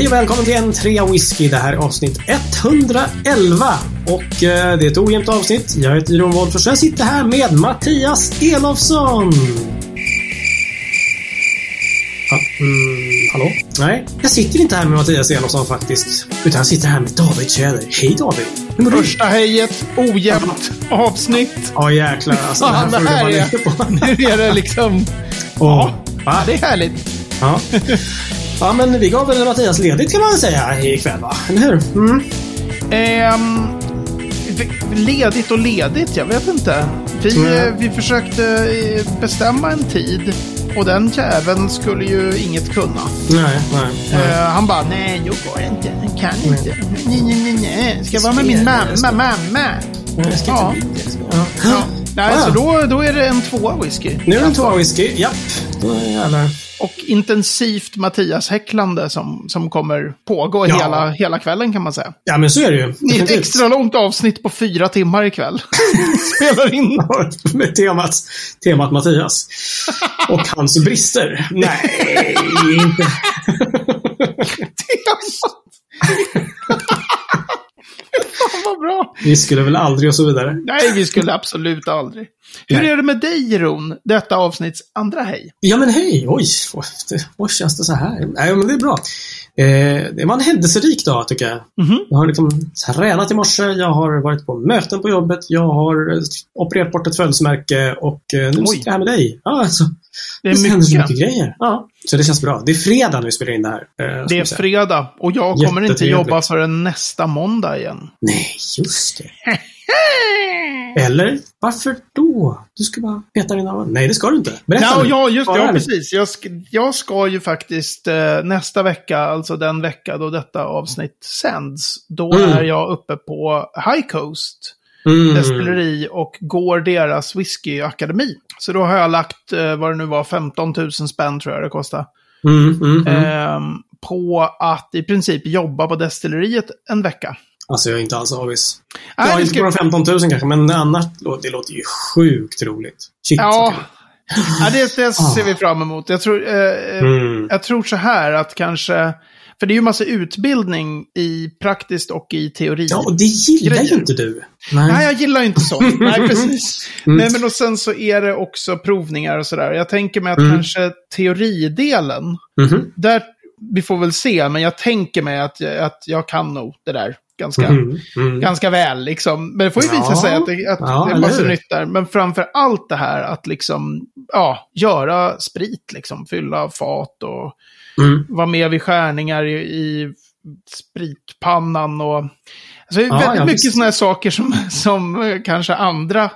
Hej och välkommen till en trea whisky. Det här är avsnitt 111. Och eh, det är ett ojämnt avsnitt. Jag heter Jon Wolffers och jag sitter här med Mattias Elofsson. Ha, mm, hallå? Nej, jag sitter inte här med Mattias Elofsson faktiskt. Utan jag sitter här med David Tjäder. Hej David! Hur mår du? Första hejet, ojämnt avsnitt. Ja jäklar alltså. Ja, det här det här är- på. Nu är det liksom... Ja. Va? Det är härligt. Ja. ja, men vi gav väl Mattias ledigt kan man säga ikväll va? Eller hur? Mm. Ehm, ledigt och ledigt, jag vet inte. Vi, Mm. eh, vi försökte eh, bestämma en tid. Och den jäveln skulle ju inget kunna. Nej, nej. nej. Eh, han bara, nej, jag går inte. Jag kan inte. Nej, nej, nej, nej. Ska vara med min mamma, mamma. Jag ska Ja. inte. Ja. Ja. Nej, Ah. så då, då är det en tvåa whisky. Nu är det en tvåa whisky. Japp. Jävlar. Och intensivt Mattias-häcklande som, som kommer pågå Ja. hela, hela kvällen kan man säga. Ja, men så är det ju. Det är ett extra långt avsnitt på fyra timmar ikväll. Spelar in. Med temat, temat Mattias. Och hans brister. Nej, inte. Vi skulle väl aldrig och så vidare. Nej, vi skulle absolut aldrig. Hur Nej. är det med dig, Ron? Detta avsnitts andra hej. Ja, men hej! Oj, oj, oj känns det så här? Nej, men det är bra. Eh, det var en händelserik dag, tycker jag. Mhm. Jag har liksom tränat i morse, jag har varit på möten på jobbet, jag har eh, opererat bort ett födelsemärke och eh, nu Oj. sitter jag här med dig. Ja, alltså, Det det, är händer så mycket. mycket grejer. Ja, så det känns bra. Det är fredag när vi spelar in det här. eh, Det är fredag och jag kommer inte jobba förrän nästa måndag igen. Nej, just det. Eller? Varför då? Du ska bara peta din öron. Nej, det ska du inte. Berätta Ja, ja, just det. Ja, precis. Jag ska, jag ska ju faktiskt eh, nästa vecka, alltså den vecka då detta avsnitt sänds, då Mm. är jag uppe på High Coast Mm. destilleri och går deras whiskyakademi. Så då har jag lagt, eh, vad det nu var, 15 000 spänn tror jag det kostar. Mm, mm, mm. ehm, på att i princip jobba på destilleriet en vecka. Alltså, jag är inte alls avis. Nej, ja, det inte bara 15 000 kanske, men annars det låter ju sjukt roligt. Shit, Ja, ja det, det ser vi fram emot. Jag tror, eh, eh. Mm. jag tror så här att kanske, för det är ju massa utbildning i praktiskt och i teori. Ja, och det gillar ju Grejer. inte du. Nej. Nej, jag gillar ju inte sånt. Nej, precis. Mm. Nej, men och sen så är det också provningar och sådär. Jag tänker mig att Mm. kanske teoridelen, Mhm. där, vi får väl se, men jag tänker mig att, jag- att jag kan nog det där ganska, Mm. Mm. ganska väl. Liksom. Men det får ju visa Ja. sig att det, att Ja, det är massa nytt där. Men framför allt det här att liksom, ja, göra sprit, liksom, fylla fat och Mm. vara med vid skärningar i, i spritpannan och... Alltså, Ja, väldigt mycket sådana här saker som, som eh, kanske andra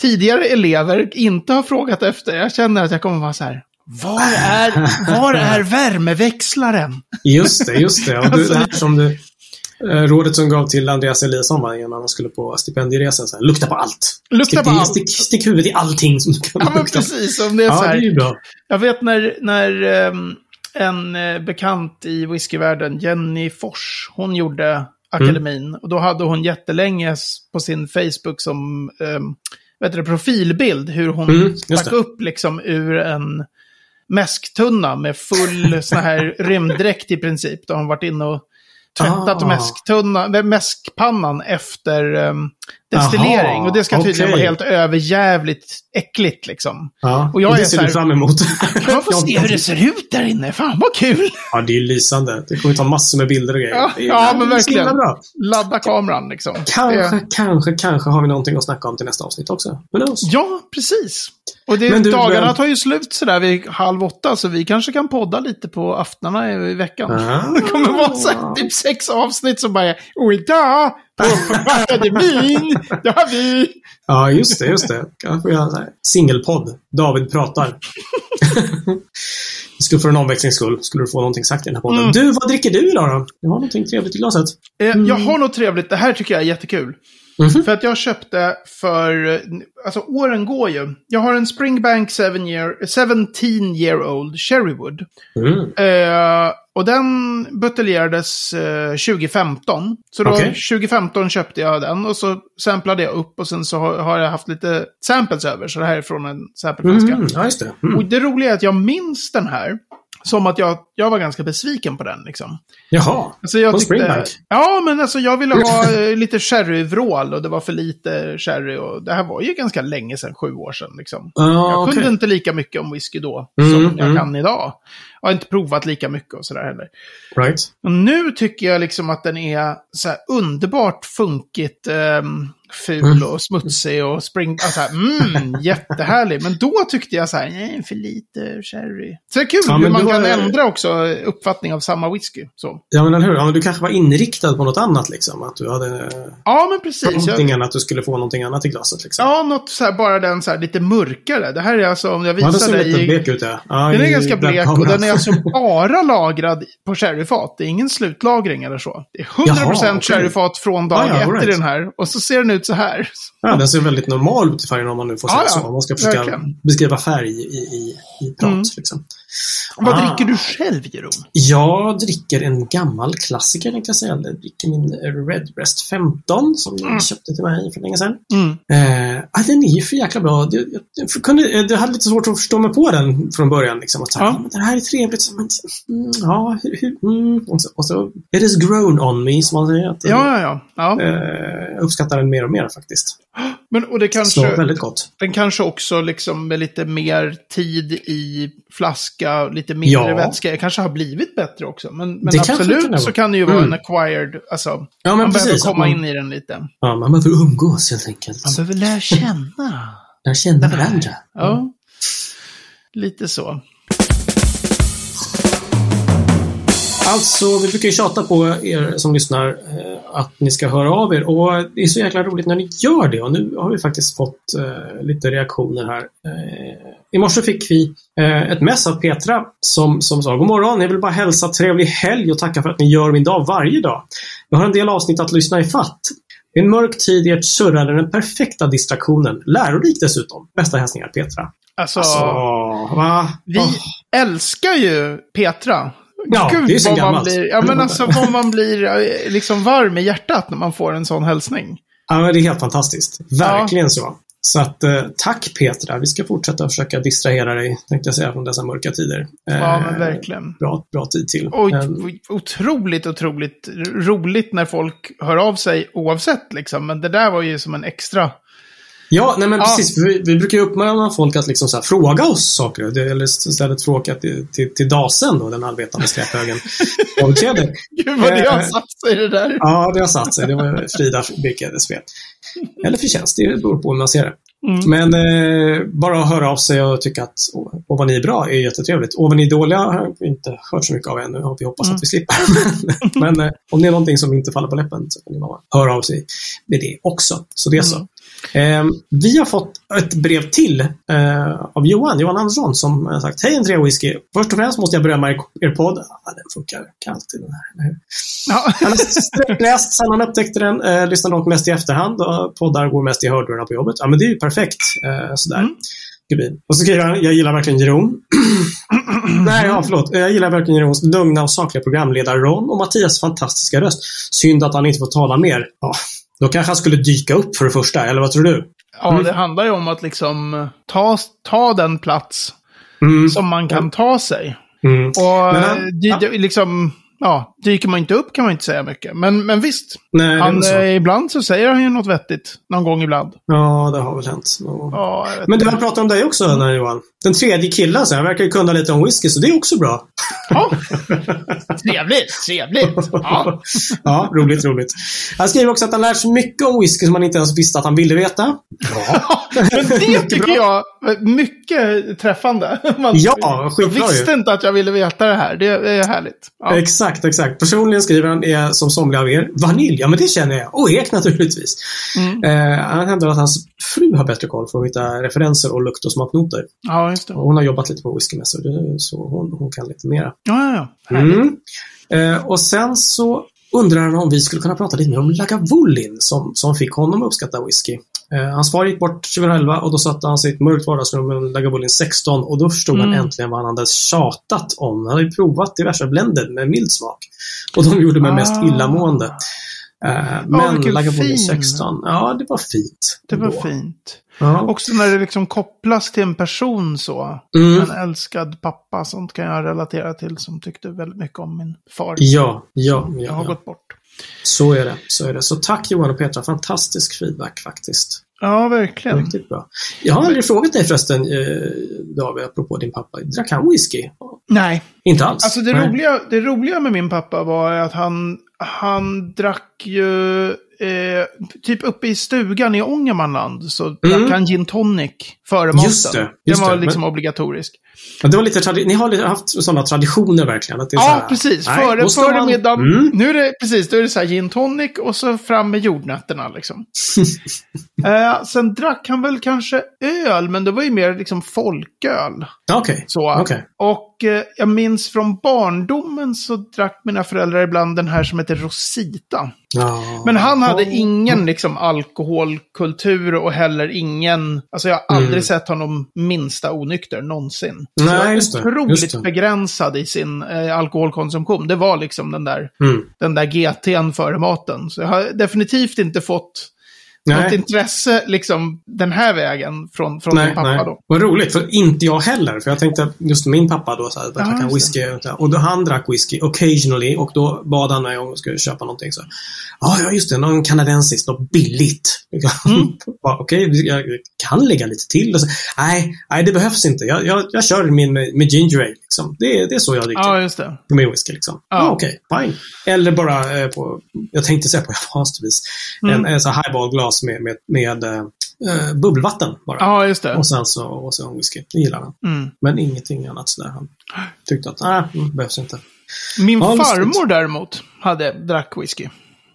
tidigare elever inte har frågat efter. Jag känner att jag kommer vara så här. Var är, var är värmeväxlaren? Just det, just det. Och du, Alltså, det här som du, rådet som gav till Andreas Eliasson va, innan han skulle på stipendieresa. Så här, lukta på allt. Lukta stick, på allt. Stick, stick huvudet i allting som du kan Ja, lukta precis. Om det är så Ja, det här. är ju bra. Jag vet när, när ehm, en eh, bekant i whiskyvärlden, Jenny Fors, hon gjorde akademin. Och då hade hon jättelänge på sin Facebook som um, vet du, det, profilbild hur hon Mm, stack det. upp liksom ur en mäsktunna med full sån här rymddräkt i princip. Då har hon varit inne och tvättat Ah. mäsktunna, mäskpannan efter um, destillering. Jaha, och det ska tydligen okej. vara helt överjävligt äckligt liksom. Ja, Och jag det är ser du fram emot. Man få se hur det ser ut där inne? Fan vad kul! Ja, det är lysande. Det kommer ta massor med bilder och grejer. Ja, är- ja, men verkligen. Bra. Ladda kameran liksom. Kanske, Det- kanske, kanske har vi någonting att snacka om till nästa avsnitt också. Ja, precis. Och det, du, dagarna tar ju slut sådär vid halv åtta, så vi kanske kan podda lite på aftnarna i, veckan. Ah. Det kommer vara så här, typ sex avsnitt som bara Och idag akademin, det har vi... Ja, just det, just det. Kanske göra en sån här singelpodd. David pratar. skulle för en omväxlings skull skulle du få någonting sagt i den här podden. Mm. Du, vad dricker du idag då? Du har någonting trevligt i glaset. Eh, Jag har något trevligt, det här tycker jag är jättekul. Mhm. För att jag köpte för, alltså åren går ju. Jag har en Springbank 7 year, 17 year old Cherrywood. Mm. Eh, och den buteljerades eh, 2015. Så då Okej. 2015 köpte jag den och så samplade jag upp och sen så har, har jag haft lite samples över. Så det här är från en sampleflaska. Mm. Just det. Och Mm. det roliga är att jag minns den här som att jag, jag var ganska besviken på den liksom. Jaha, Alltså jag på tyckte, Springbank? ja, men alltså jag ville ha eh, lite sherryvrål och det var för lite sherry. Och det här var ju ganska länge sedan, sju år sedan. Liksom. Ja, jag kunde inte lika mycket om whisky då Mm, som jag mm. kan idag. Jag har inte provat lika mycket och sådär heller. Right. Och nu tycker jag liksom att den är så här underbart funkigt ehm, ful Mm. och smutsig och spring... Alltså, mm, jättehärlig. Men då tyckte jag så här, nej, för lite sherry. Så det är kul Ja, hur man kan är- ändra också uppfattning av samma whisky. Så. Ja, men eller hur? Ja, men du kanske var inriktad på något annat liksom? Att du hade eh, Ja, men precis. Jag, att du skulle få någonting annat i glaset liksom? ja, något så här, bara den så här lite mörkare. Det här är alltså, om jag Ja, den visar ser dig... lite blek ut ja. ja Den är ganska blek och den är alltså bara lagrad på sherryfat. Det är ingen slutlagring eller så. Det är 100% Jaha, sherryfat från dag Ah, ja, ett all i right. den här. Och så ser den ut så här. Ja, den ser väldigt normal ut i färgen om man nu får säga ja. så. Om man ska försöka Verkligen. beskriva färg i, i, i prat. Mm. Liksom. Vad Ah. dricker du själv, Jeroen? Jag dricker en gammal klassiker, tänkte jag säga. Jag dricker min Redbreast 15 som Mm. köpte till mig för länge sedan. Mm. Eh, ja, den är ju för jäkla bra. Jag, jag, kunde, jag hade lite svårt att förstå mig på den från början. Liksom. Att, Ja. men det här är trevligt. Men, mm, ja, hur, hur, mm. och, så, och så, it has grown on me, som man säger. Att, Ja, ja, ja. ja. eh, jag uppskattar den mer och mer faktiskt. Men, och det Så kanske, väldigt gott. den kanske också liksom med lite mer tid i flaska, lite mindre Ja. vätska, kanske har blivit bättre också. Men, men absolut kan så kan det ju vara Mm. en acquired, alltså, Ja, man behöver precis. komma man, in i den lite. Ja, man behöver umgås helt enkelt. Man behöver lära känna. Lära känna varandra. Ja, lite så. Alltså, vi brukar ju tjata på er som lyssnar eh, att ni ska höra av er och det är så jäkla roligt när ni gör det och nu har vi faktiskt fått eh, lite reaktioner här. Eh, I morse fick vi ett mess av Petra som, som sa God morgon, jag vill bara hälsa trevlig helg och tacka för att ni gör min dag varje dag. Jag har en del avsnitt att lyssna i fatt. I en mörk tid i ert surrande den perfekta distraktionen. Lärorikt dessutom. Bästa hälsningar Petra. Alltså, Alltså, va? vi Åh. älskar ju Petra. Ja, det är så gammalt. blir, ja men alltså vad man blir eh, liksom varm i hjärtat när man får en sån hälsning. Ja, men det är helt fantastiskt. Verkligen så. Så att eh, tack Petra. Vi ska fortsätta försöka distrahera dig, tänkte jag säga, från dessa mörka tider. Ja, Eh, men verkligen. Bra, bra tid till. Och Eh, otroligt, otroligt roligt när folk hör av sig oavsett liksom. Men det där var ju som en extra... ja, nej men Ja. precis. Vi, vi brukar ju uppmana folk att liksom så här, fråga oss saker. Eller istället fråga till, till, till Dasen då, den arbetande skräphögen. Gud vad det har Eh. satt sig det där. Ja, det har satt sig. Det var Frida Birkedes fel. Eller förtjänst, det beror på hur man ser det. Mm. Men eh, bara att höra av sig och tycka att åh, åh, vad ni är bra är jättetrevligt. Och vad ni är dåliga har vi inte hört så mycket av ännu och vi hoppas Mm. att vi slipper. Men eh, om det är någonting som inte faller på läppen så kan ni bara höra av sig med det också. Så det är så. Mm. Eh, vi har fått ett brev till eh, av Johan, Johan Andersson, som har sagt Hej Andrea Whisky. Först och främst måste jag berömma er, er podd. Ja, den funkar alltid den här, eller? Ja. Han har sträckläst sen han upptäckte den. Eh, lyssnar dock mest i efterhand. Och poddar går mest i hörlurarna på jobbet. Ja, men det är ju perfekt. Eh, sådär. Mm. Och så skriver han, jag gillar verkligen Jeroen. Nej, ja, förlåt. Jag gillar verkligen Jeroens lugna och sakliga programledarroll och Mattias fantastiska röst. Synd att han inte får tala mer. Ja, då kanske han skulle dyka upp för det första, eller vad tror du? ja, Mm. det handlar ju om att liksom ta, ta den plats Mm. som man kan ta sig. Mm. Och han- eh, dy, dy, liksom, ja, dyker man inte upp kan man inte säga mycket. Men, men visst, Nej, han, så. eh, ibland så säger han ju något vettigt. Någon gång ibland. Ja, det har väl hänt. Ja. Ja, jag Men du, inte. han pratar om dig också, den här Johan. Den tredje killen, så han verkar ju kunna lite om whisky, så det är också bra. Ja. Trevligt, trevligt. Ja. Ja, roligt, roligt. Han skriver också att han lärt sig mycket om whisky som han inte ens visste att han ville veta. Bra. Men det tycker jag mycket träffande. Man, Ja, jag skitbra visste ju. inte att jag ville veta det här. Det är härligt. Ja. Exakt, exakt. Personligen skriver han, är som somliga av er, vanilj. Ja, men det känner jag. Och ek naturligtvis. Mm. Eh, han hävdar att hans fru har bättre koll för att hitta referenser och lukt och smaknoter. ja, just det. Och hon har jobbat lite på whiskymässor, så hon, hon kan lite mera. Ja, ja, ja. Mm. Eh, och sen så undrar han om vi skulle kunna prata lite mer om Lagavulin som, som fick honom att uppskatta whisky. Eh, hans far gick bort 2011 och då satte han sig i ett mörkt vardagsrum med Lagavulin 16 och då förstod han Mm. äntligen vad han hade tjatat om. Han hade ju provat diverse blended med mild smak. Och de gjorde mig mest Ah. illamående. Eh, men vilken Lagavulin fin. 16, ja det var fint. Det var ändå. fint. Ja. Också när det liksom kopplas till en person så. Mm. En älskad pappa, sånt kan jag relatera till som tyckte väldigt mycket om min far. Ja, ja, Jag har ja, ja. gått bort. Så är det. Så är det. Så tack Johan och Petra. Fantastisk feedback faktiskt. Ja, verkligen. Riktigt bra. Jag har aldrig frågat dig förresten, eh, David, apropå din pappa. Drack han whisky? Nej, Inte alls? alltså det Nej. roliga, det roliga med min pappa var att han, han drack ju, eh, typ uppe i stugan i Ångermanland så drack han gin tonic före maten. Just det, just Den var det, liksom obligatorisk. Ja, det var lite Ni har haft sådana traditioner verkligen? Att det är så Ja, här, precis. nej, före före man- middagen. Mm. Nu är det, precis, då är det så här gin tonic och så fram med jordnötterna liksom. eh, sen drack han väl kanske öl, men det var ju mer liksom folköl. Okej. Så. Okej. Och eh, jag minns från barndomen så drack mina föräldrar ibland den här som heter Rosita. Ja. Men han hade ingen liksom alkoholkultur och heller ingen, alltså jag har aldrig Mm. sett honom minsta onykter någonsin. Nej, så jag var just otroligt just det. begränsad i sin eh, alkoholkonsumtion. Det var liksom den där, Mm. den där GT'n före maten. Så jag har definitivt inte fått något Nej. intresse liksom den här vägen från, från Nej, pappa nej. då. Vad roligt, för inte jag heller. För jag tänkte att just min pappa då, så här, drack Ja, han whisky. Och då han drack whisky occasionally och då bad han mig om jag skulle köpa någonting. Så, ja, ja, just det, någon kanadensiskt, något billigt. Mm. Okej, jag kan lägga lite till. Och så, nej, nej, det behövs inte. Jag, jag, jag kör min med, med ginger ale. Liksom. Det, det är så jag dricker. Ja, just det. Med whisky liksom. Ja. Ja. Okej, fine. Eller bara eh, på, jag tänkte säga på japanskt vis, Mm. en, en så här highballglas med, med, med eh, eh, bubbelvatten bara. Ja, just det. Och sen så, och så whisky. Det gillar han. Mm. Men ingenting annat sådär. Han tyckte att, nej, det behövs inte. Min Ja, farmor däremot hade, drack whisky.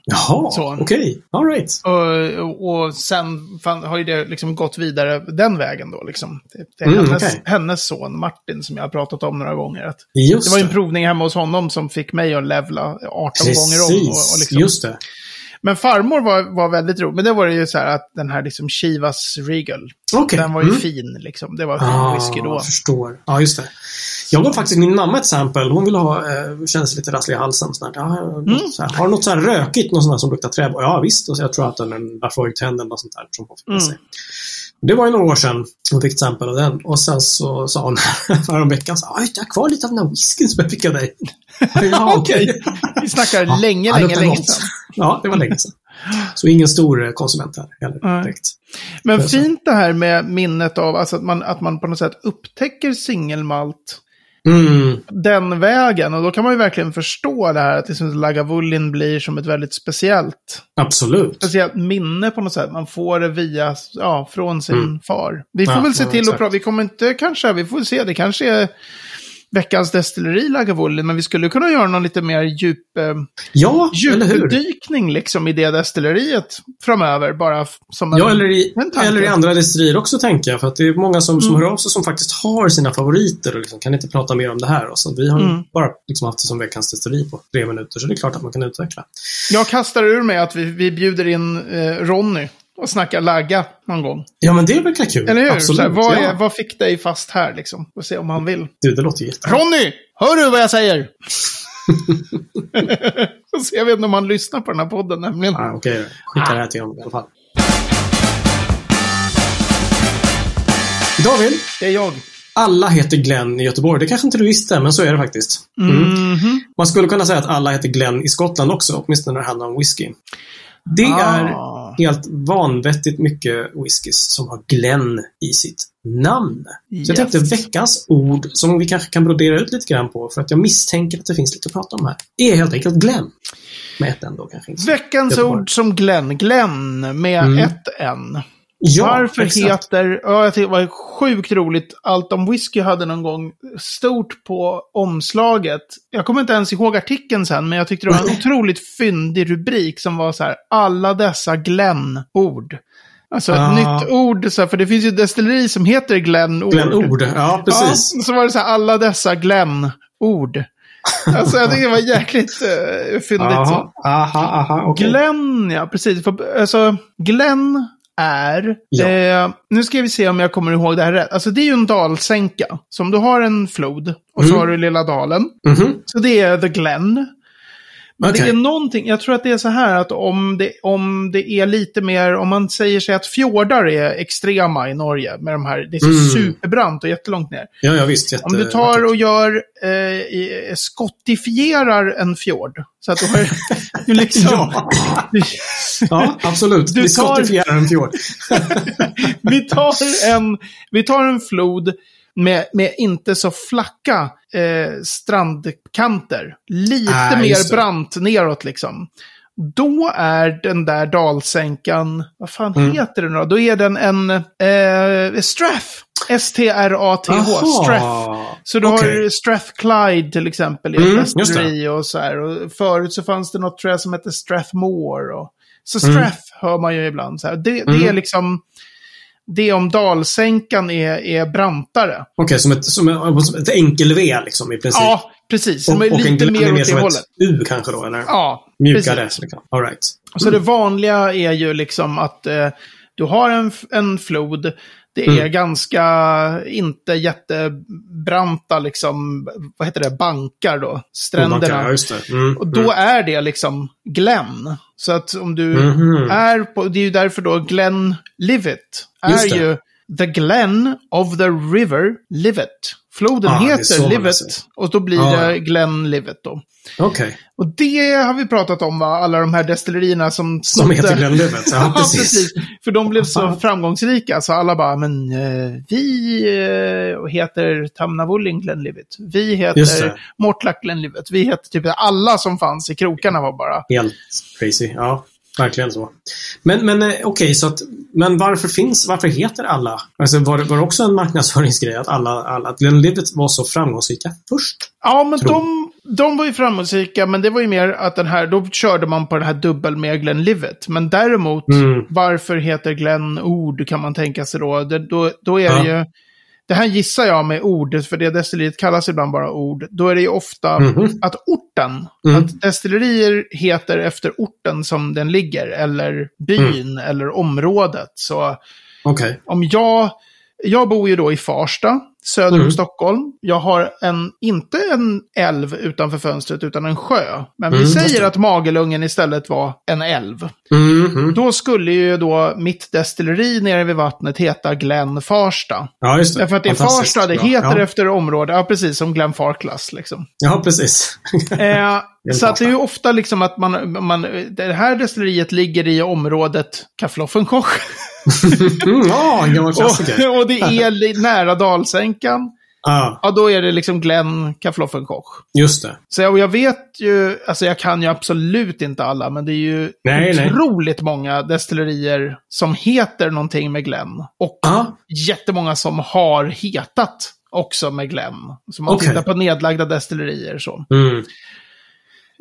Jaha, okej. All right. Och, och sen fan, har ju det liksom gått vidare den vägen då. Liksom. Det, det är Mm, hennes, okej. hennes son Martin som jag har pratat om några gånger. Att Just det var ju en provning hemma hos honom som fick mig att levla 18 gånger om. Och, och Precis, liksom. just det. Men farmor var, var väldigt rolig. Men det var det ju så här att den här liksom Chivas Regal. Okej. Den var ju mm. fin liksom. Det var fin Ah, whisky då. jag förstår. Ja, just det. Jag gav faktiskt min mamma ett sample. Hon ville ha, eh, kände sig lite rasslig i halsen. Sånt där. Ja, Mm. så här, har du något så här rökigt, något sånt där som luktar trä? Ja, visst. Och så jag tror att den är en Lafroig-tänd eller något sånt där som hon fick med Mm. sig. Det var ju några år sedan hon fick ett sample av den. Och sen så sa hon häromveckan så "Ja, jag har kvar lite av den här whiskyn som jag fick av dig. ja, Okej. Vi snackar Ja, länge, länge, länge sedan. Ja, det var länge sedan. Så ingen stor eh, konsument här heller direkt. Men Det fint det här med minnet av alltså att, man, att man på något sätt upptäcker singelmalt Mm, den vägen. Och då kan man ju verkligen förstå det här att liksom Lagavulin blir som ett väldigt speciellt, absolut. speciellt minne på något sätt. Man får det via, ja, från sin Mm. far. Vi får Ja, väl se ja, till att prata, vi kommer inte kanske, vi får se, det kanske är veckans destilleri Lagavulin, men vi skulle kunna göra någon lite mer djup, eh, Ja, djupdykning liksom i det destilleriet framöver, bara som en... Ja, eller i, en eller i andra destillerier också tänker jag. För att det är många som, som Mm. hör av sig som faktiskt har sina favoriter och liksom, kan inte prata mer om det här. Och så vi har Mm. bara liksom haft det som veckans destilleri på tre minuter, så det är klart att man kan utveckla. Jag kastar ur mig att vi, vi bjuder in eh, Ronny och snackar lagga någon gång. Ja, men det verkar kul. Eller hur? Absolut. Här, vad, ja. är, vad fick dig fast här liksom? Och se om han vill. Du, det låter jättebra. Ronny! Hör du vad jag säger? så jag vet inte om han lyssnar på den här podden nämligen. Ah, Okej, då. skicka det här till honom i alla fall. David, Det är jag. alla heter Glenn i Göteborg. Det kanske inte du visste, men så är det faktiskt. Mm. Mhm. Man skulle kunna säga att alla heter Glenn i Skottland också, åtminstone när det handlar om whisky. Det är Ah. Helt vanvettigt mycket whiskys som har Glenn i sitt namn. Så jag Yes. tänkte veckans ord som vi kanske kan brodera ut lite grann på för att jag misstänker att det finns lite att prata om här. är helt enkelt Glenn. Med ett N då kanske. Veckans ord som Glenn. Glenn med Mm. ett N. Ja, Varför exakt. heter... Ja, jag tyckte det var sjukt roligt. Allt om whisky hade någon gång stort på omslaget. Jag kommer inte ens ihåg artikeln sen, men jag tyckte det var en otroligt fyndig rubrik som var så här. Alla dessa Glenn-ord. Alltså ett Ah. nytt ord, så här, för det finns ju destilleri som heter Glenn-ord. Glenn-ord. Ja, precis. Ja, så var det så här, alla dessa Glenn-ord. Alltså jag tycker det var jäkligt uh, fyndigt. så. Aha, aha, aha, okej. Glenn, ja precis. För, alltså, Glenn är... Ja. Eh, nu ska vi se om jag kommer ihåg det här rätt. Alltså det är ju en dalsänka. Som du har en flod och så Mm. har du lilla dalen. Mhm. Så det är The Glen. Okej. Det är någonting, jag tror att det är så här att om det, om det är lite mer, om man säger sig att fjordar är extrema i Norge med de här, det är så Mm. superbrant och jättelångt ner. Ja, ja visst. Jätte, Om du tar och gör, eh, i- skottifierar en fjord. Så att du har, du liksom, Ja. ja, absolut. Du Vi tar- skottifierar en fjord. vi, tar en, vi tar en flod med, med inte så flacka eh, strandkanter. Lite Ah, mer det. brant neråt liksom. Då är den där dalsänkan, vad fan Mm. heter den då? Då är den en eh, Strath. S-T-R-A-T-H. Strath. Så du Okej. har Strathclyde till exempel i Mm, det. destilleri och så här. Och förut så fanns det något tror jag som hette Strathmore. Och, så Mm. Strath hör man ju ibland. Så här. Det, det Mm. är liksom... Det om dalsänkan är, är brantare. Okej, som, ett, som, ett, som ett enkel-V liksom i princip. Ja, precis. och, och en lite gl- mer mer åt som det ett hållet. U kanske då, eller? Ja, Mjukare. precis. Liksom. All right. Så det vanliga är ju liksom att eh, du har en, en flod. Det är Mm. ganska, inte jättebranta liksom, vad heter det, bankar då, stränderna. Ja, just det. Mm, Och då mm. är det liksom Glen. Så att om du Mhm. är på, det är ju därför då Glen Livet är ju The Glen of the River Livet. Floden Ah, heter Livet och då blir Ah. det Glen Livet då. Okej. Och det har vi pratat om va, alla de här destillerierna som Som heter Glenlivet. Ja, Ja, precis. precis. För de blev så framgångsrika så alla bara, men eh, vi eh, heter Tamnavulling Glenlivet. Vi Just heter. Mortlack Glenlivet. Vi heter typ alla som fanns i krokarna var bara. Helt crazy. Ja, verkligen så. Men, men eh, okej, så att... Men varför finns... Varför heter alla... Alltså var var det också en marknadsföringsgrej att alla... alla att Glenlivet var så framgångsrika först? Ja, men Tror. de, de var ju framgångsrika, men det var ju mer att den här, då körde man på den här dubbel med Glenlivet. Men däremot, Mm. varför heter Glen ord kan man tänka sig då. Det, då, då är Ja. det ju, det här gissar jag med ord, för det destilleriet kallas ibland bara ord. Då är det ju ofta Mhm. att orten, Mm. att destillerier heter efter orten som den ligger, eller byn, eller området. Så Okej. om jag, jag bor ju då i Farsta, söder om Mm. Stockholm. Jag har en, inte en älv utanför fönstret, utan en sjö. Men vi Mm, säger att Magelungen istället var en älv. Mhm. Då skulle ju då mitt destilleri nere vid vattnet heta Glen Farsta. Ja, just det. Därför att det är Farsta, det heter ja. efter område, ja precis som Glen Farklas liksom. Ja, precis. Eh, så att det är ju ofta liksom att man, man, det här destilleriet ligger i området Kaffloffenkoch. mm, ja, en gammal klassiker. och, och det är nära dalsänkan. Ja, Ja, då är det liksom Glenn Kaffloffenkoch. just det. Så jag, och jag vet ju, alltså jag kan ju absolut inte alla, men det är ju Nej, nej. otroligt många destillerier som heter någonting med Glenn. Och Ja, jättemånga som har hetat också med Glenn. Som man Okej. tittar på nedlagda destillerier så. mm.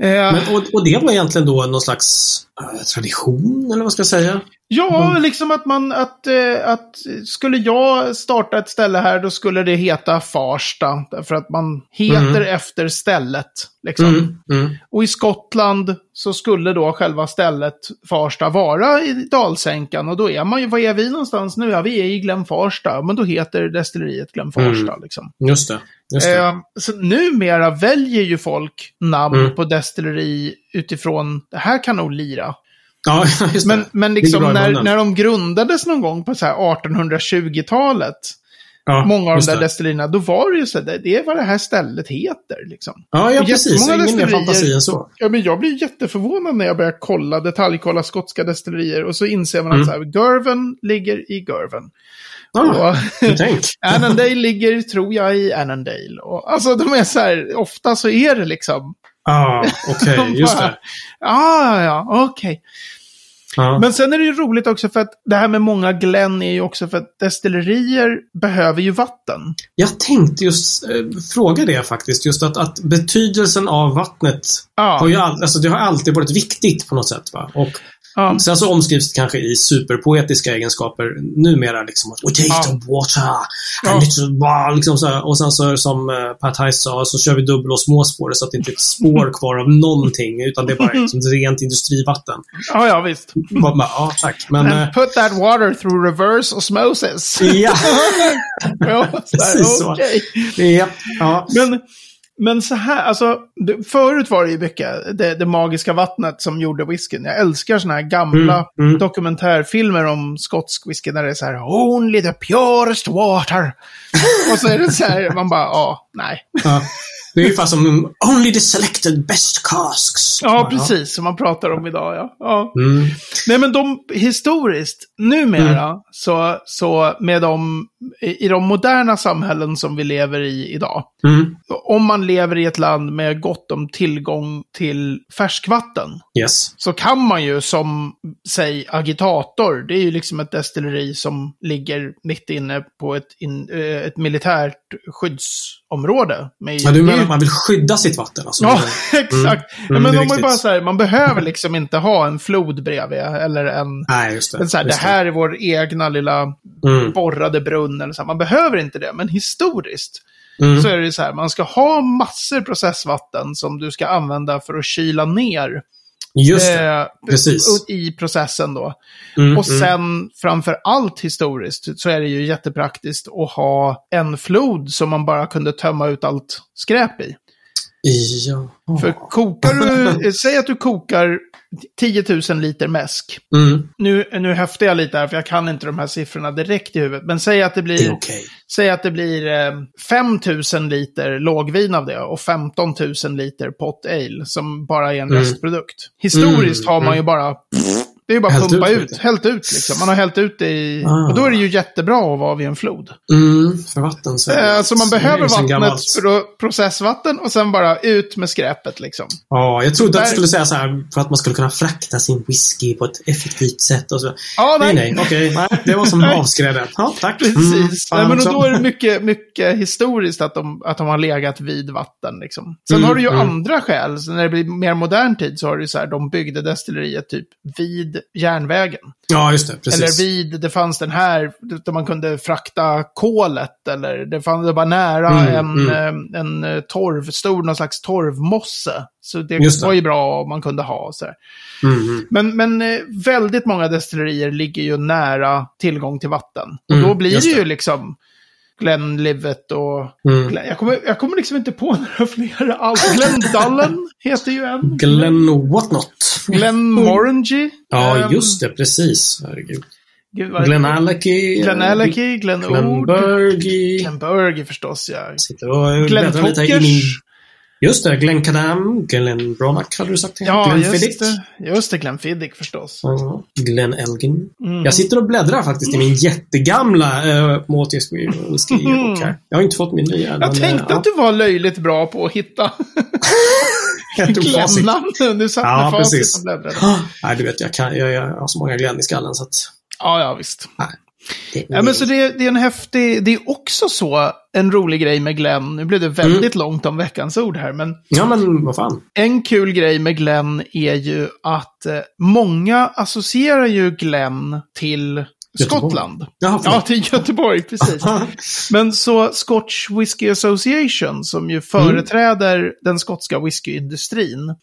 Eh, Men, och, och det var egentligen då någon slags eh, tradition, eller vad ska jag säga? Ja, liksom att man, att, eh, att skulle jag starta ett ställe här, då skulle det heta Farsta. Därför att man heter efter stället. Liksom. Mm, mm. Och i Skottland så skulle då själva stället Farsta vara i dalsänkan. Och då är man ju, var är vi någonstans nu? Ja, vi är i Glen Farsta. Men då heter destilleriet Glen Farsta. Liksom. Just det. Det. Eh, så numera väljer ju folk namn Mm. på destilleri utifrån, det här kan nog lira. ja, just Men, det. men Ligger liksom när, när de grundades någon gång på så här 1820-talet, ja, många av de där det. destillerierna, då var det ju så här, det är vad det här stället heter. Liksom. Ja, ja precis. Ingen mer fantasi än så. Ja, men jag blir jätteförvånad när jag börjar kolla, detaljkolla skotska destillerier och så inser man Mm. att så här, Gerven ligger i Gerven. Och tänk. Annandale ligger, tror jag, i Annandale. Och, alltså de är så här, ofta så är det liksom. Ja, okej. de just det. Ja, ja, okej. Ja. Men sen är det ju roligt också för att det här med många Glenn är ju också för att destillerier behöver ju vatten. Jag tänkte just eh, fråga det faktiskt. Just att, att betydelsen av vattnet Ja, har ju all, alltså, det har alltid varit viktigt på något sätt. Va? Och ja. sen så omskrivs det kanske i superpoetiska egenskaper numera. Liksom, att, We Ja. the water. Ja. Wow, liksom så. Och sen så som eh, Pat Heiss sa så kör vi dubbel och småspår så att det inte är ett spår kvar av någonting. Utan det är bara liksom, rent industrivatten. ja, ja visst. Bara, ja, tack. Men... And eh, put that water through reverse osmosis. ja, ja, Precis så. ja, ja. Men Men så här, alltså, det, förut var det ju mycket det, det magiska vattnet som gjorde whiskyn. Jag älskar såna här gamla Mm, mm. dokumentärfilmer om skotsk whisky där det är så här Only the purest water. Och så är det så här, man bara, ja, nej. Ja. Det är ungefär som Only the selected best casks. Ja, precis, som man pratar om idag, ja. ja. Mm. Nej, men de historiskt, numera, så, så med de, i de moderna samhällen som vi lever i idag, Mm. om man lever i ett land med gott om tillgång till färskvatten, Yes. så kan man ju som, säg, agitator, det är ju liksom ett destilleri som ligger mitt inne på ett, in, eh, ett militärt skyddsområde. Med, Ja, du det menar att man vill skydda sitt vatten? Alltså. Ja, exakt. Mm, men det är de är viktigt. bara så här, man behöver liksom inte ha en flod bredvid, eller en... Nej, just det. Men så här, det just här är vår egna lilla Mm. borrade brunn. Eller så här. Man behöver inte det, men historiskt Mm. så är det så här, man ska ha massor processvatten som du ska använda för att kyla ner Just det. eh, precis. i processen då. Mm, Och mm. sen framför allt historiskt så är det ju jättepraktiskt att ha en flod som man bara kunde tömma ut allt skräp i. Ja. För kokar du, säg att du kokar 10 000 liter mäsk. Mm. Nu, nu höftar jag lite här för jag kan inte de här siffrorna direkt i huvudet. Men säg att det Det blir, är okej. säg att det blir eh, 5 000 liter lågvin av det och 15 000 liter pot ale som bara är en Mm. restprodukt. Historiskt Mm, har man ju bara, det är ju bara Hällt pumpa ut lite. hällt ut liksom. Man har hällt ut det i, Ah. och då är det ju jättebra att vara vid en flod. Mm, för vatten så. Eh, så man behöver så vattnet gammalt. för att processvatten och sen bara ut med skräpet liksom. Ja, jag trodde att Där- du skulle säga så här för att man skulle kunna frakta sin whisky på ett effektivt sätt och så. Ja, Nej, nej, okej. Nej, det var som Nej. avskrädet. Ja, tack. Precis. Mm, Nej, men då är det mycket, mycket historiskt att de, att de har legat vid vatten. Liksom. Sen Mm, har du ju mm. andra skäl. Så när det blir mer modern tid så har du så här, de byggde destilleriet typ vid järnvägen. Ja, just det. Precis. Eller vid, det fanns den här, där man kunde frakta kolet. Eller det fanns det var nära Mm, en, mm. eh, en eh, torv, stor någon slags torvmosse. Så det, det. var ju bra om man kunde ha. Så här. Mm, mm. Men, men eh, väldigt många destillerier ligger ju nära tillgång till vatten. Och Mm, då blir det ju det. Liksom Glenlivet och... Mm. Glen, jag, kommer, jag kommer liksom inte på några fler alls. Glendallen heter ju en. Glenn Whatnot. Glenmorangie. Ja, Ehm, just det. Precis. Herregud. gud, Glenn Alecky. Glen Alecky, Glen Glenn Ord. Burgy. Glen Burgy förstås, ja. Sitter och Glenn. Tockers. Just det, Glenn Kadam, Glenn Bromack hade du sagt. Ja, Glenn just Fiddick. det. Just det, Glen Fiddick förstås. Ja, Glenn Elgin. Mm. Jag sitter och bläddrar faktiskt i min jättegamla uh, Maltese whisky-bok här. Jag har inte fått min nya. Mm. Jag tänkte att du var löjligt bra på att hitta. Glennan. Du satt Ja, Ja, med facit precis. och bläddrade. Nej, du vet, jag, kan, jag, jag har så många Glenn i skallen så att... Ja, ja, visst. Det, Ja, men så det, det är en häftig, det är också så en rolig grej med Glenn. Nu blev det väldigt Mm. långt om veckans ord här, men ja, men vad fan. en kul grej med Glenn är ju att eh, många associerar ju Glenn till Göteborg. Skottland. Jaha, Ja, till Göteborg, precis. Men så Scotch Whisky Association, som ju företräder den skotska whiskyindustrin,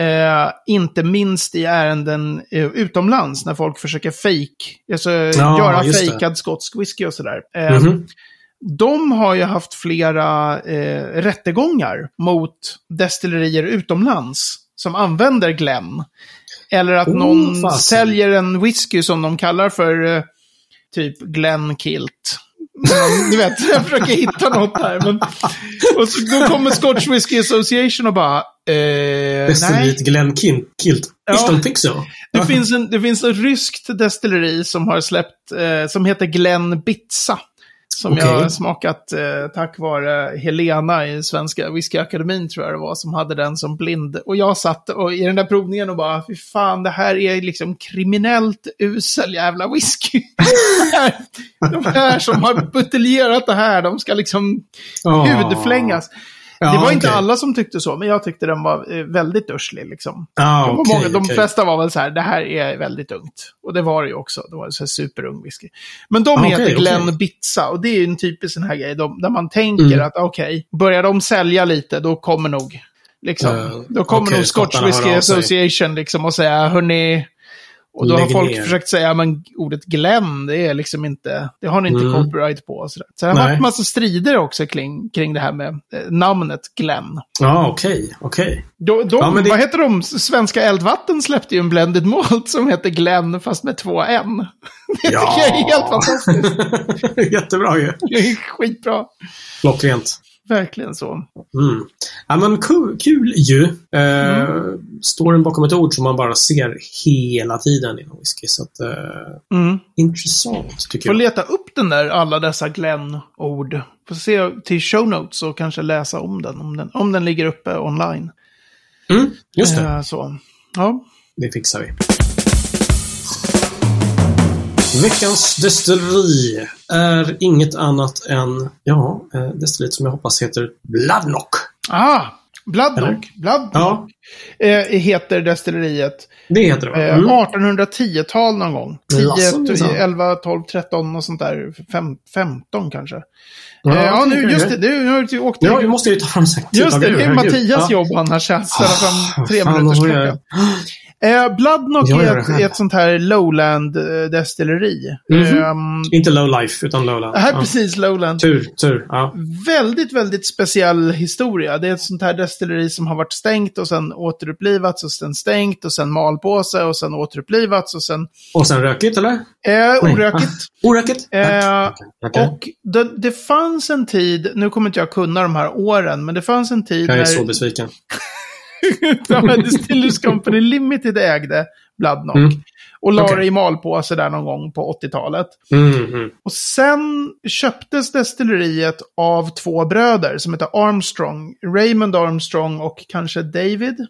eh, inte minst i ärenden eh, utomlands, när folk försöker fake, alltså göra just det. fejkad skotsk whisky och sådär. Eh, Mhm. De har ju haft flera eh, rättegångar mot destillerier utomlands som använder Glenn. Eller att Oh, någon fasen. säljer en whisky som de kallar för eh, typ Glenn Kilt. Men, Du vet, jag försöker hitta något här. Men, och så, då kommer Scotch Whisky Association och bara, eh, nej. Destilleriet Glenn Kin- Kilt. Ja. Don't think so. Det finns, en, det finns ett ryskt destilleri som har släppt, eh, som heter Glenn Bitsa. Som Okej. jag smakat eh, tack vare Helena i Svenska Whiskyakademin tror jag det var, som hade den som blind. Och jag satt och, i den där provningen och bara, fy fan, det här är liksom kriminellt usel jävla whisky. de här som har buteljerat det här, de ska liksom Ja. hudflängas. Ja, det var inte okej. alla som tyckte så, men jag tyckte den var eh, väldigt urslig liksom. Ja, De, okej, många, de okej. flesta var väl så här, det här är väldigt ungt. Och det var det ju också. Det var så här superung whisky. Men de Ah, heter Glenn. Bitsa och det är ju en typisk sån här grej de, där man tänker Mm. att okej, börjar de sälja lite, då kommer nog, liksom, Eh, då kommer nog Scotch Whisky. Association liksom och säga, hörni, Och då har folk ner. försökt säga, men ordet Glenn, det är liksom inte, det har ni inte Mm. copyright på. Så, det har varit massa strider också kring, kring det här med eh, namnet Glenn. Ja, okej, okej. Ja, men det- Vad heter de? Svenska Eldvatten släppte ju en blended malt som heter Glenn fast med två N. Det tycker jag är helt fantastiskt. Jättebra ju. Det är skitbra. Klockrent. Verkligen så. Mm. Ja, men kul, kul ju. Eh, Mm. Storyn bakom ett ord som man bara ser hela tiden inom whisky. Så att, eh, Mm. intressant, tycker Får jag. leta upp den där, alla dessa Glenn-ord. Får se till show notes och kanske läsa om den, om den, om den ligger uppe online. Mm, just det. Eh, så. Ja. Det fixar vi. Veckans destilleri är inget annat än, ja, eh, destilleriet som jag hoppas heter Bloodnock. Ah, Bloodnock. Eller? Bloodnock Ja, eh, heter destilleriet. det heter det? Eh, Mm. 1810-tal någon gång. 10, Jaså, minsann. 11, 12, 13 och sånt där. Fem, 15 kanske. Ja, Ja, nu, just det. Nu har du åkt Ja, vi måste ju ta fram. Just det, det är. Mattias Ja. jobb annars att ställa fram tre Fan, minuters klocka. Eh, Bloodnock Jag är ett, ett sånt här lowland-destilleri. Mhm. Ehm, Inte low life, utan lowland. här är ja. precis lowland. Tur, tur. Ja. Väldigt, väldigt speciell historia. Det är ett sånt här destilleri som har varit stängt och sen återupplivats och sen stängt och sen malpåse och sen återupplivats och sen Och sen rökigt, eller? eh, orökigt. Orökigt? Eh, Okej. Och det, det fanns en tid, nu kommer inte jag kunna de här åren, men det fanns en tid Jag är när så besviken. Distillers Company Limited ägde Bloodnock. Mm. Och la Okej. det i malpåse där någon gång på 80-talet. Mm, mm. Och sen köptes destilleriet av två bröder som heter Armstrong. Raymond Armstrong och kanske David.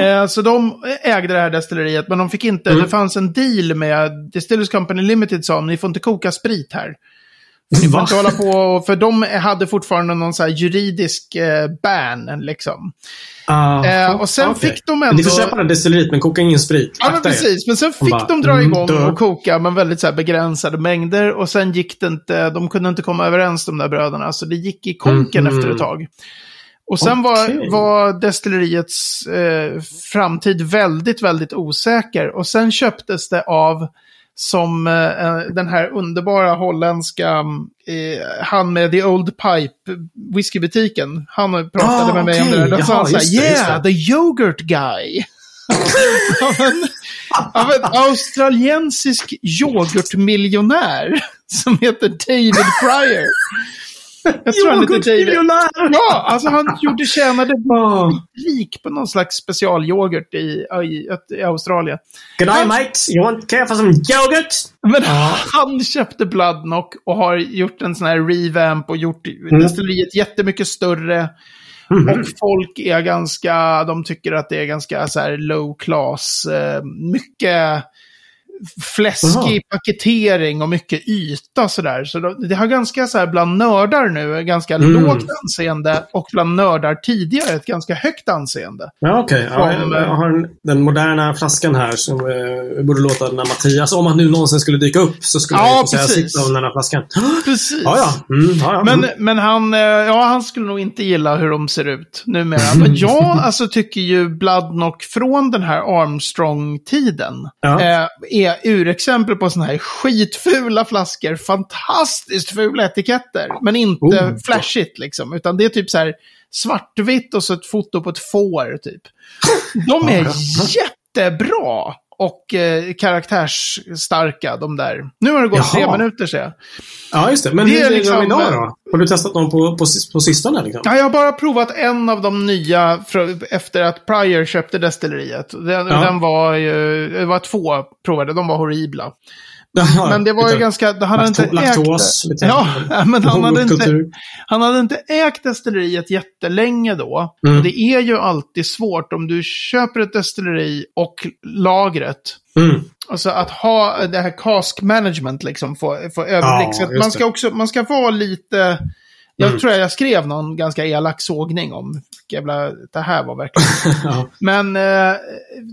Eh, så de ägde det här destilleriet, men de fick inte, Mm. det fanns en deal med Distillers Company Limited sa ni får inte koka sprit här. Ni får inte hålla på, för de hade fortfarande någon så här juridisk eh, ban liksom. Aha. Eh, och sen Okej. fick de Ni ändå... får köpa här destilleriet, men koka ingen sprit. Ja, men precis. Men sen fick bara, de dra mm, igång dö. och koka, men väldigt så begränsade mängder. Och sen gick det inte, de kunde inte komma överens de där bröderna, så det gick i konken Mhm. efter ett tag. Och sen Okej. var, var destilleriets eh, framtid väldigt, väldigt osäker. Och sen köptes det av som eh, den här underbara holländska, eh, han med The Old Pipe, whiskybutiken. Han pratade Ah, med mig om det där. Då sa han så här, det, yeah, det." the yoghurt guy. av, en, av en australiensisk yoghurtmiljonär som heter David Pryor. Jag tror han heter David. Ja, alltså han gjorde, tjänade rik på någon slags specialyoghurt i, i, i Australien. Good day mate, you want care for some yoghurt? Men han köpte Bloodnock och har gjort en sån här revamp och gjort destilleriet jättemycket större. Mhm. Och folk är ganska, de tycker att det är ganska så här low class. Eh, mycket fläskig Jaha. paketering och mycket yta sådär. Så de- det har ganska så här bland nördar nu, ganska Mm. lågt anseende. Och bland nördar tidigare ett ganska högt anseende. Ja, okej. Ja, Som, jag, jag har en, den moderna flaskan här som eh, borde låta när Mattias, om han nu någonsin skulle dyka upp, så skulle Ja, jag säga precis. sitt om den här flaskan. Precis. Ja, ja. Mm, ja, ja. Men, mm. men han, eh, ja, han skulle nog inte gilla hur de ser ut numera. Men jag alltså, tycker ju Bloodnock från den här Armstrong-tiden Ja. eh, är urexempel på sådana här skitfula flaskor. Fantastiskt fula etiketter. Men inte Oh. flashigt liksom. Utan det är typ så här svartvitt och så ett foto på ett får typ. De är jättebra. Och eh, karaktärsstarka, de där. Nu har det gått Jaha. tre minuter sedan. ja, just det. Men det hur är liksom- idag då? Har du testat någon på, på, på sistone? Liksom? Ja, jag har bara provat en av de nya efter att Pryor köpte destilleriet. Den, Ja. den var ju, det var två provade, de var horribla. Men det var ju ganska, han hade inte laktos, ägt det. Ja, men han hade, inte, han hade inte ägt destilleriet jättelänge då. Mm. Och det är ju alltid svårt om du köper ett destilleri och lagret. Mm. Alltså att ha det här cask management liksom, få, få överblick. Ja, man ska också, man ska vara lite... Jag Mm. tror jag skrev någon ganska elak sågning om jävla, det här var verkligen. Ja. Men eh,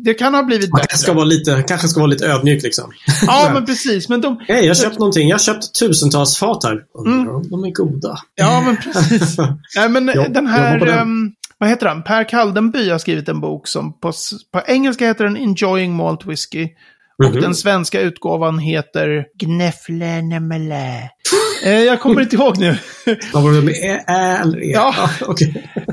det kan ha blivit Man kanske ska bättre. vara lite, kanske ska vara lite ödmjuk liksom. Ja, men precis. Men de, Hej, jag har köpt någonting. Jag har köpt tusentals fat här. Mm. de är goda. ja, men precis. Nej, men Jo, den jobba här, den. ehm, vad heter han? Per Kaldenby har skrivit en bok som på, på engelska heter den Enjoying Malt Whiskey. Och Mhm. den svenska utgåvan heter Gnäfflenemele. Eh, jag kommer inte ihåg nu. Vad var det med ä, ä eller e? Ja.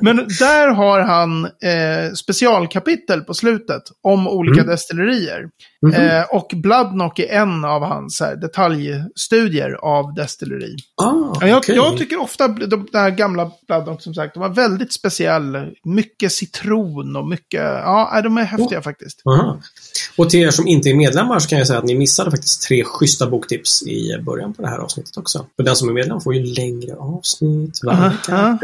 Men där har han eh, specialkapitel på slutet om olika Mm. destillerier. Mhm. Eh, och Bloodknock är en av hans här, detaljstudier av destilleri. Ah, Ja, jag, okej. jag tycker ofta de, de här gamla Bloodknock som sagt, de var väldigt speciella. Mycket citron och mycket, ja, de är häftiga faktiskt. Aha. Och till er som inte är medlemmar så kan jag säga att ni missade faktiskt tre schyssta boktips i början på det här avsnittet också. För den som är medlem får ju längre avsnitt varje vecka.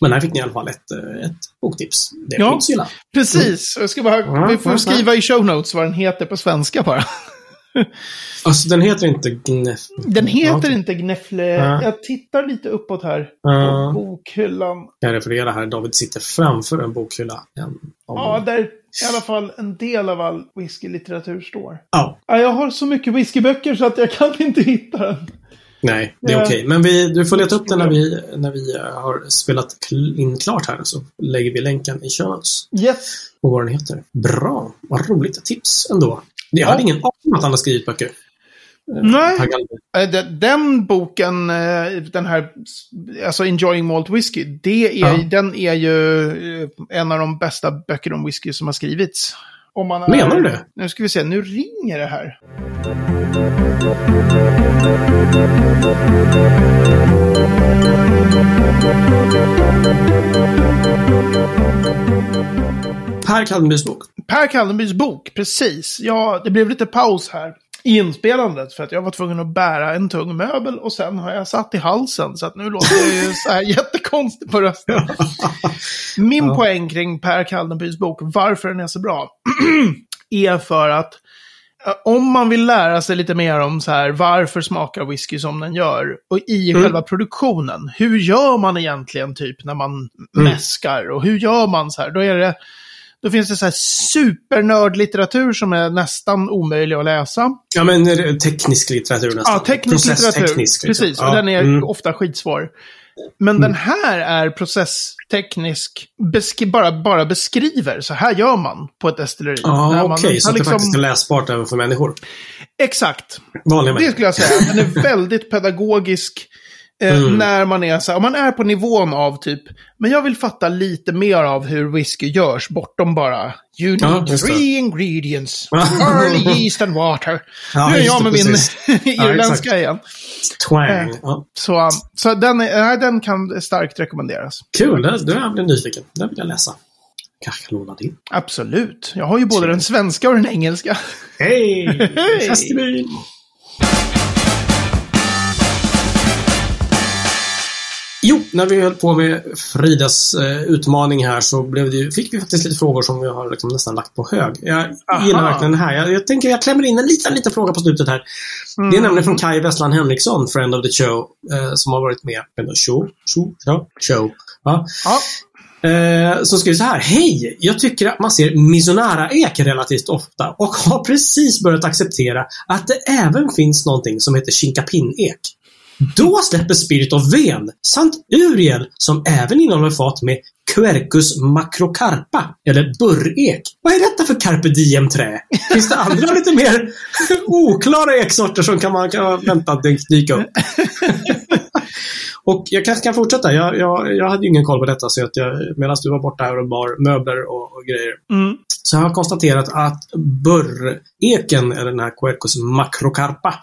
Men här fick ni i alla fall ett, eh, ett boktips. Det Ja. finns ju. Precis, jag ska bara, Ja, vi får skriva i show notes vad den heter på svenska bara. Alltså den heter inte Gnef... Den heter Ja, inte Gnäffle. Ja. Jag tittar lite uppåt här på Ja. bokhyllan. Jag refererar här. David sitter framför en bokhylla. En, Ja, där i alla fall en del av all whiskylitteratur står. ja. Ja, jag har så mycket whiskyböcker så att jag kan inte hitta den. Nej, det är okej. Men vi, du får leta upp den när vi, när vi eh, har spelat in klart här. Så lägger vi länken i show notes. Yes. Och vad den heter. Bra. Vad roligt. Tips ändå. Jag Ja. hade ingen aning om att han har skrivit böcker. Eh, Nej. Eh, de- Den boken, den här, alltså Enjoying Malt Whisky, det är, Ja. den är ju en av de bästa böcker om whisky som har skrivits. Om man är, Menar du det? Nu ska vi se, nu ringer det här. Per Kaldenbys bok. Per Kallenbys bok, precis. Ja, det blev lite paus här inspelandet för att jag var tvungen att bära en tung möbel och sen har jag satt i halsen så att nu låter jag ju så här jättekonstigt på rösten. Min Ja. poäng kring Per Kaldenbys bok, varför den är så bra, är för att eh, om man vill lära sig lite mer om så här, varför smakar whisky som den gör, och i Mm. själva produktionen, hur gör man egentligen typ när man Mm. mäskar, och hur gör man så här, då är det då finns det så här supernördlitteratur som är nästan omöjlig att läsa. Ja, men teknisk litteratur nästan. Ja, teknisk litteratur. Liksom. Precis, Ja, och den är mm. ofta skitsvår. Men den här är processteknisk, besk bara, bara beskriver, så här gör man på ett destilleri. Ja, När okej. man så det liksom- faktiskt är läsbart även för människor. Exakt. Vanliga Det skulle jag säga. Den är väldigt pedagogisk. Eh, Mm. När man är så här, om man är på nivån av typ, men jag vill fatta lite mer av hur whisky görs bortom bara, you need Ja, det. three ingredients, early yeast and water. Ja, nu är jag det, med min precis. irländska exakt. igen. Twang. Eh. Ja. Så, så den, är, nej, den kan starkt rekommenderas. Kul, det, det jag blev nyfiken. Det vill jag läsa. Kanske låna din. Absolut. Jag har ju både den svenska och den engelska. Hej! Hej! Fest Jo, när vi höll på med Fridas eh, utmaning här så det, fick vi faktiskt lite frågor som vi har liksom nästan lagt på hög. Jag Aha. gillar verkligen det här. Jag, jag tänker jag klämmer in en liten, liten fråga på slutet här. Mm. Det är nämligen från Kaj Westland Henriksson, friend of the show, eh, som har varit med. Show? Show? Ja, show. Ja. Ja. Eh, som skriver så här. Hej! Jag tycker att man ser Mizunara-ek relativt ofta och har precis börjat acceptera att det även finns någonting som heter Chinkapin-ek. Då släpper Spirit of Ven samt Uriel som även innehåller fat med Quercus macrocarpa eller burrek. Vad är detta för carpe diem-trä? Finns det andra lite mer oklara eksorter som kan man kan vänta att dyka upp? Och jag kanske kan fortsätta. Jag, jag, jag hade ju ingen koll på detta så att jag, medan du var borta här och bar möbler och, och grejer. Mm. Så jag har konstaterat att burreken, eller den här Quercus macrocarpa,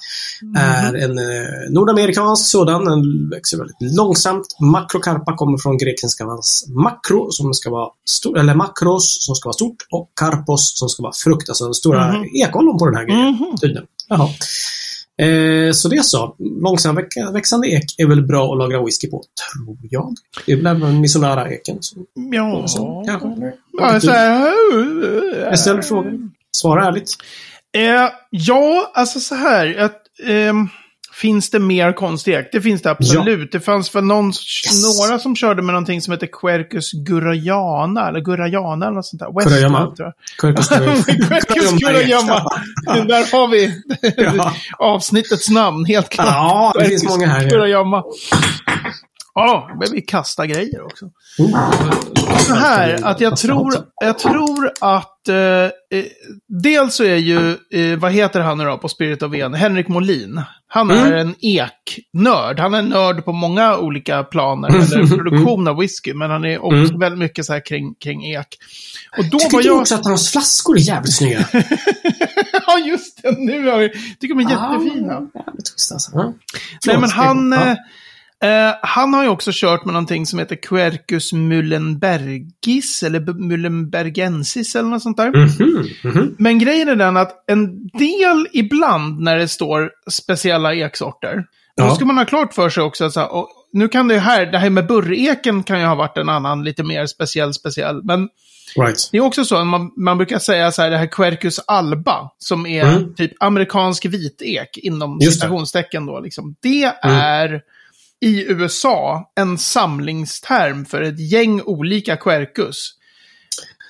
är en eh, nordamerikansk sådan. Den växer väldigt långsamt. Macrocarpa kommer från grekiskans makro, som ska vara stor, eller makros, som ska vara stort, och karpos, som ska vara frukt. Alltså stora Mhm. ekollon på den här grejen. Mhm. Tydligen. Jaha. Eh, så det så. Långsamt väx- växande ek är väl bra att lagra whisky på, tror jag. Det är väl även Misonara-eken. Ja. som Kanske. så här, Jag ställer frågan. Svara ärligt. Eh, ja, alltså så här. Att, ehm, finns det mer konstek? Det finns det absolut. Det fanns väl någon, några som körde med någonting som heter Quercus gurayana, eller gurayana eller något sånt där. Kurayama. tror jag. Quercus Quercus gurayama. Där har vi Ja. avsnittets namn, helt klart. Ja, det finns många här. Gurayama. Ja, men vi kastar grejer också. Oh. Så här, att jag tror, jag tror att eh, eh, dels så är ju, eh, vad heter han nu då på Spirit of En? Henrik Molin. Han är Mm. en eknörd. Han är en nörd på många olika planer, eller produktion av whisky, men han är också Mm. väldigt mycket så här kring, kring ek. Och då Tycker var jag... också att hans flaskor är jävligt snygga? ja, just det. Nu har vi... tycker de är jättefina. Ah, jävligt schysst alltså. Nej, men han, ja. Eh, han har ju också kört med någonting som heter Quercus mullenbergis, eller mullenbergensis eller något sånt där. Mhm, mhm. Men grejen är den att en del ibland när det står speciella eksorter, Ja. då ska man ha klart för sig också att så här, och nu kan det här, det här med burreken kan ju ha varit en annan, lite mer speciell, speciell. Men Right. det är också så att man, man brukar säga så här, det här Quercus alba, som är Mm. typ amerikansk vitek inom citationstecken då. Liksom. Det är i USA en samlingsterm för ett gäng olika Quercus.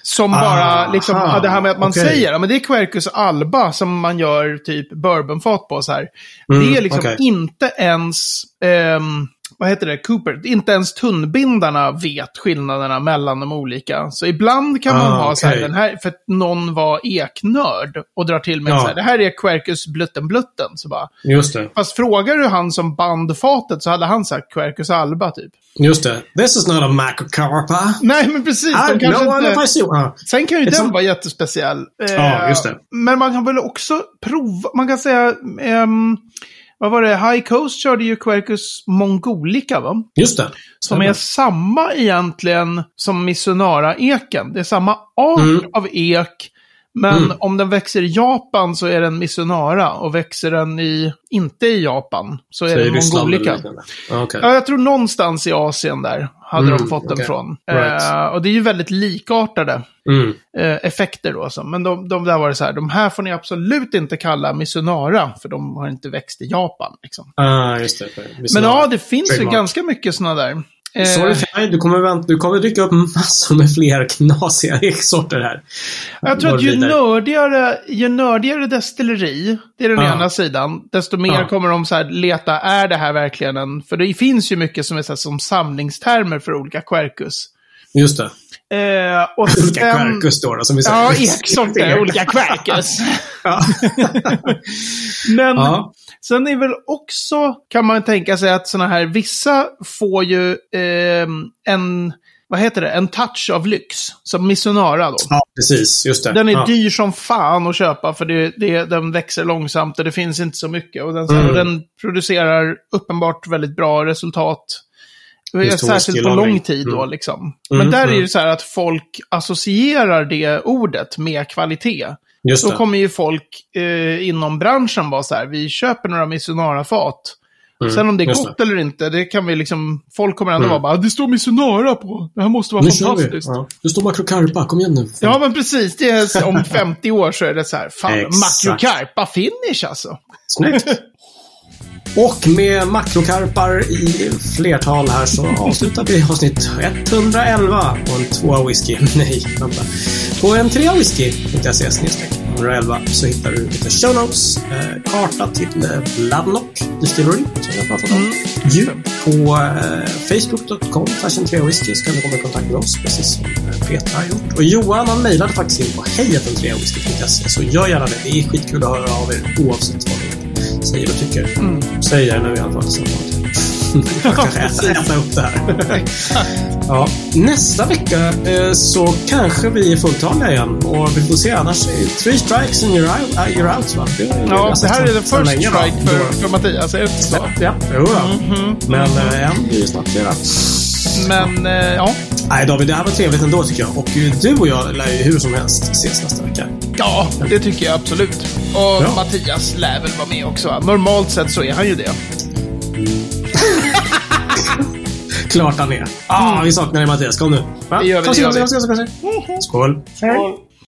Som Ah, bara, liksom, aha, det här med att man okej. säger, ja, men det är Quercus alba som man gör typ bourbonfat på så här. Mm, det är liksom okej. inte ens, ehm, vad heter det, Cooper, inte ens tunnbindarna vet skillnaderna mellan de olika. Så ibland kan man Ah, ha så här, den här, för att någon var eknörd och drar till med Ja. så här, det här är Quercus blutten blutten. Så bara, Just det. fast frågar du han som band fatet så hade han sagt Quercus alba typ. Just det. This is not a macrocarpa. Nej, men precis. I De kanske inte... Ja. Sen kan ju den vara jättespeciell. Eh, Ja, just det. Men man kan väl också prova, man kan säga, ehm, vad var det, High Coast körde ju Quercus mongolica va? Just det. Som är samma egentligen som Missunara-eken. Det är samma art Mm. av ek. Men Mm. om den växer i Japan så är den Missunara. Och växer den i, inte i Japan så är Så eller mongolica. liknande. Ja, jag tror någonstans i Asien där hade Mm, de fått den okej. från. Right. Eh, och det är ju väldigt likartade Mm. eh, effekter då. Så. Men de, de där var det så här, de här får ni absolut inte kalla Missunara, för de har inte växt i Japan. Liksom. Ah, just det. Men ja, det finns ju Trademark. ganska mycket sådana där. Eh, Sorry för du kommer, vänt, du kommer dyka upp massor med fler knasiga eksorter här. jag tror att ju nördigare, ju nördigare destilleri, det är den Ja. ena sidan, desto mer Ja. kommer de så här leta, är det här verkligen en... För det finns ju mycket som är så här, som samlingstermer för olika quercus. Just det. Eh, och Olika quercus då, då, som vi säger. Ja, eksorter, olika quercus. Men ja. Sen är väl också, kan man tänka sig att sådana här, vissa får ju ehm, en, vad heter det, en touch av lyx. Som Missunara då. ja, precis. Just det. Den är ja. dyr som fan att köpa för det, det, den växer långsamt och det finns inte så mycket. Och den, Mm. och den producerar uppenbart väldigt bra resultat. Just Särskilt på lång tid då Mm. liksom. Mm, Men där är det mm. ju så här att folk associerar det ordet med kvalitet. Just Då det. kommer ju folk eh, inom branschen vara så här, vi köper några Missunara-fat. Mm, Sen om det är gott eller inte, det kan vi liksom, folk kommer ändå Mm. vara bara, det står Missunara på, det här måste vara Nu fantastiskt. Ja. Ja. Det står Macrocarpa, kom igen nu. men precis, det är, om 50 år så är det så här, fan, Exakt. Macrocarpa finish alltså. Snyggt. Och med makrokarpar i flertal här så avslutar vi avsnitt 111 på en tvåa whisky. Nej, vänta. På en trea whisky.se snedstreck 111 så hittar du lite show notes, eh, karta till eh, Bloodlock Distillery som jag pratat om. Ju på eh, facebook.com slash whisky så kan du komma i kontakt med oss precis som eh, Peter har gjort. Och Johan han mejlade faktiskt in på hejatentreawhisky.se så gör gärna det. Det är skitkul att höra av er oavsett vad ni säger och tycker. Mm. Säg det nu i alla fall. Så jag kanske äta, äta upp det här. ja. Nästa vecka eh, så kanske vi är fulltaliga igen och vi får se. Annars three strikes and you're out. Uh, you're out va? Det, Ja, det här är länge, va? strike för, för Mattias, är det inte så? Ja, jo, ja. Mhm. Men eh, en blir ju snart flera. Men, eh, ja. Nej David, det här var trevligt ändå tycker jag. Och du och jag lär ju hur som helst ses nästa vecka. Ja, det tycker jag absolut. Och Ja. Mattias lär väl vara med också. Normalt sett så är han ju det. Klart han är. Ah, vi saknar dig Mattias. Kom nu. Va? Det gör vi, Kom, det gör vi. skål. Skål. Skål.